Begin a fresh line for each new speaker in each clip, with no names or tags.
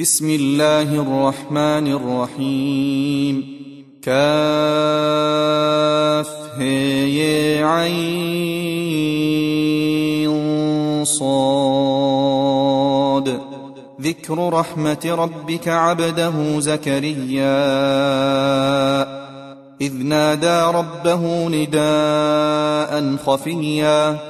بسم الله الرحمن الرحيم. كاف هي عين صاد. ذكر رحمة ربك عبده زكريا. إذ نادى ربه نداء خفيا.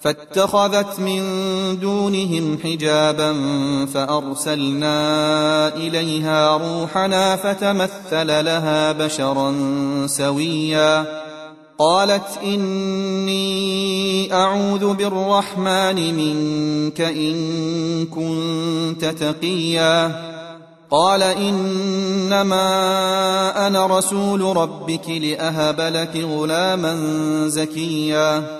فاتخذت من دونهم حجابا فأرسلنا إليها روحنا فتمثل لها بشرا سويا. قالت إني أعوذ بالرحمن منك إن كنت تقيا. قال إنما أنا رسول ربك لأهب لك غلاما زكيا.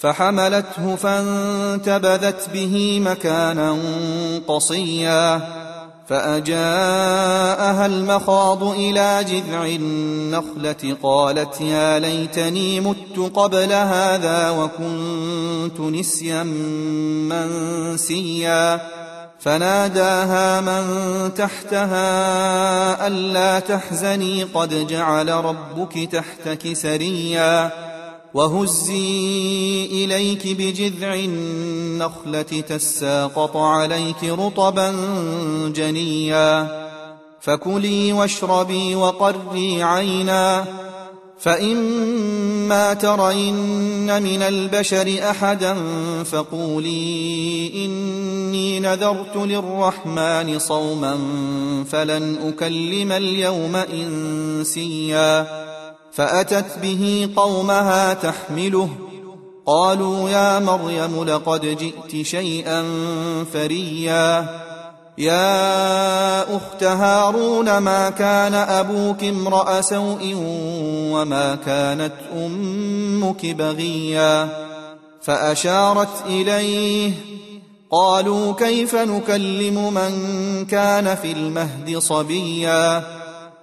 فحملته فانتبذت به مكانا قصيا فأجاءها المخاض إلى جذع النخلة قالت يا ليتني مت قبل هذا وكنت نسيا منسيا فناداها من تحتها ألا تحزني قد جعل ربك تحتك سريا وهزي إليك بجذع النخلة تساقط عليك رطبا جنيا. فكلي واشربي وقري عينا. فإما ترين من البشر أحدا فقولي إني نذرت للرحمن صوما فلن أكلم اليوم إنسيا. فأتت به قومها تحمله. قالوا يا مريم لقد جئت شيئا فريا. يا أخت هارون ما كان أبوك امرأ سوء وما كانت أمك بغيا؟ فأشارت إليه. قالوا كيف نكلم من كان في المهد صبيا؟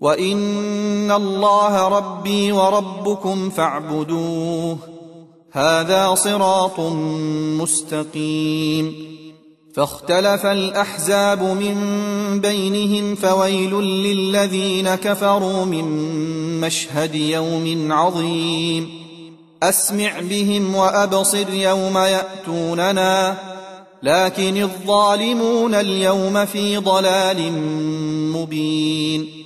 وان الله ربي وربكم فاعبدوه. هذا صراط مستقيم. فاختلف الاحزاب من بينهم فويل للذين كفروا من مشهد يوم عظيم. اسمع بهم وابصر يوم ياتوننا. لكن الظالمون اليوم في ضلال مبين.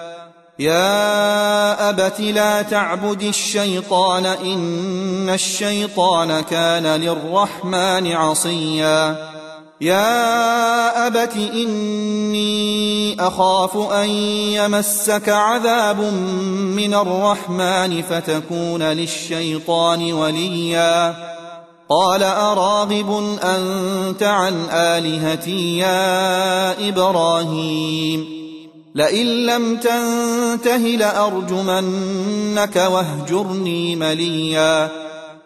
يا أبت لا تعبد الشيطان إن الشيطان كان للرحمن عصيا. يا أبت إني أخاف أن يمسك عذاب من الرحمن فتكون للشيطان وليا. قال أراغب أنت عن آلهتي يا إبراهيم. لئن لم تنته لأرجمنك واهجرني مليا.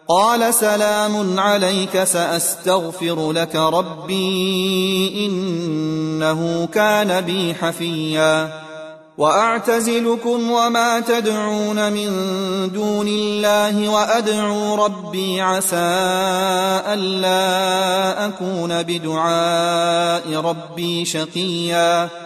قال سلام عليك سأستغفر لك ربي إنه كان بي حفيا. وأعتزلكم وما تدعون من دون الله وأدعو ربي عسى ألا أكون بدعاء ربي شقيا.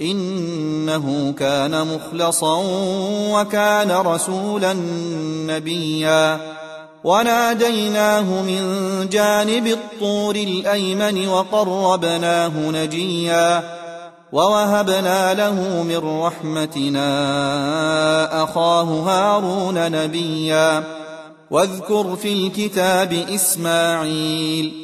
إنه كان مخلصا وكان رسولا نبيا. وناديناه من جانب الطور الأيمن وقربناه نجيا. ووهبنا له من رحمتنا أخاه هارون نبيا. واذكر في الكتاب إسماعيل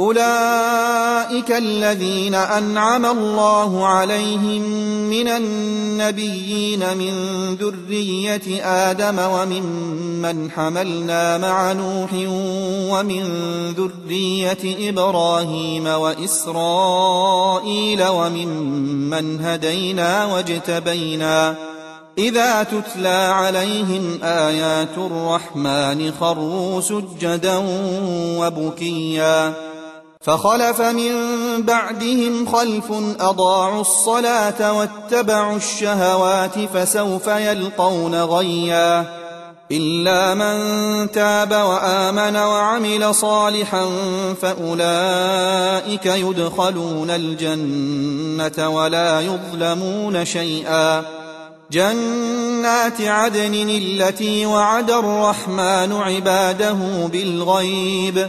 أولئك الذين أنعم الله عليهم من النبيين من ذرية آدم وممن حملنا مع نوح ومن ذرية إبراهيم وإسرائيل وممن هدينا واجتبينا إذا تتلى عليهم آيات الرحمن خروا سجدا وبكيا فخلف من بعدهم خلف أضاعوا الصلاة واتبعوا الشهوات فسوف يلقون غيا إلا من تاب وآمن وعمل صالحا فأولئك يدخلون الجنة ولا يظلمون شيئا جنات عدن التي وعد الرحمن عباده بالغيب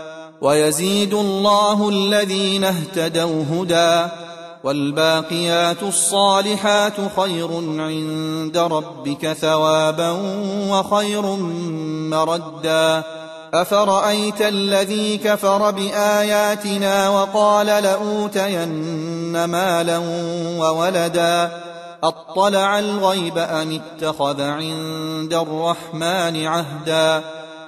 ويزيد الله الذين اهتدوا هدى والباقيات الصالحات خير عند ربك ثوابا وخير مردا أفرأيت الذي كفر بآياتنا وقال لأوتين مالا وولدا أطلع الغيب أم اتخذ عند الرحمن عهدا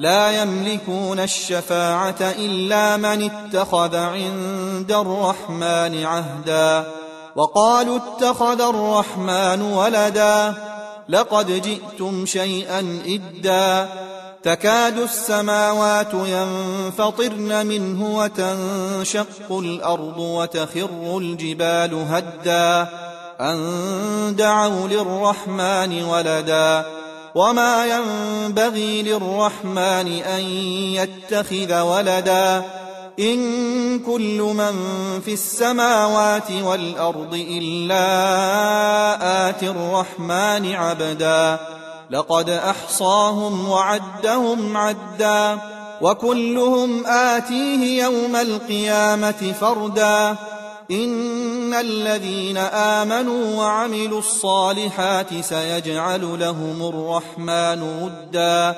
لا يملكون الشفاعة إلا من اتخذ عند الرحمن عهدا. وقالوا اتخذ الرحمن ولدا. لقد جئتم شيئا إدا. تكاد السماوات ينفطرن منه وتنشق الأرض وتخر الجبال هدا. أن دعوا للرحمن ولدا. وما ينبغي للرحمن أن يتخذ ولدا إن كل من في السماوات والأرض إلا آيات الرحمن عبدا لقد أحصاهم وعدهم عدا وكلهم آتيه يوم القيامة فردا إن الذين آمنوا وعملوا الصالحات سيجعل لهم الرحمن ودا.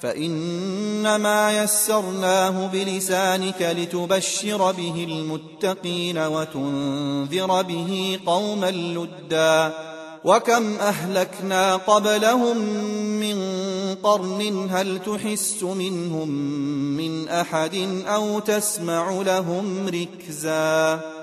فإنما يسرناه بلسانك لتبشر به المتقين وتنذر به قوما لدا. وكم أهلكنا قبلهم من قرن هل تحس منهم من أحد أو تسمع لهم ركزاً؟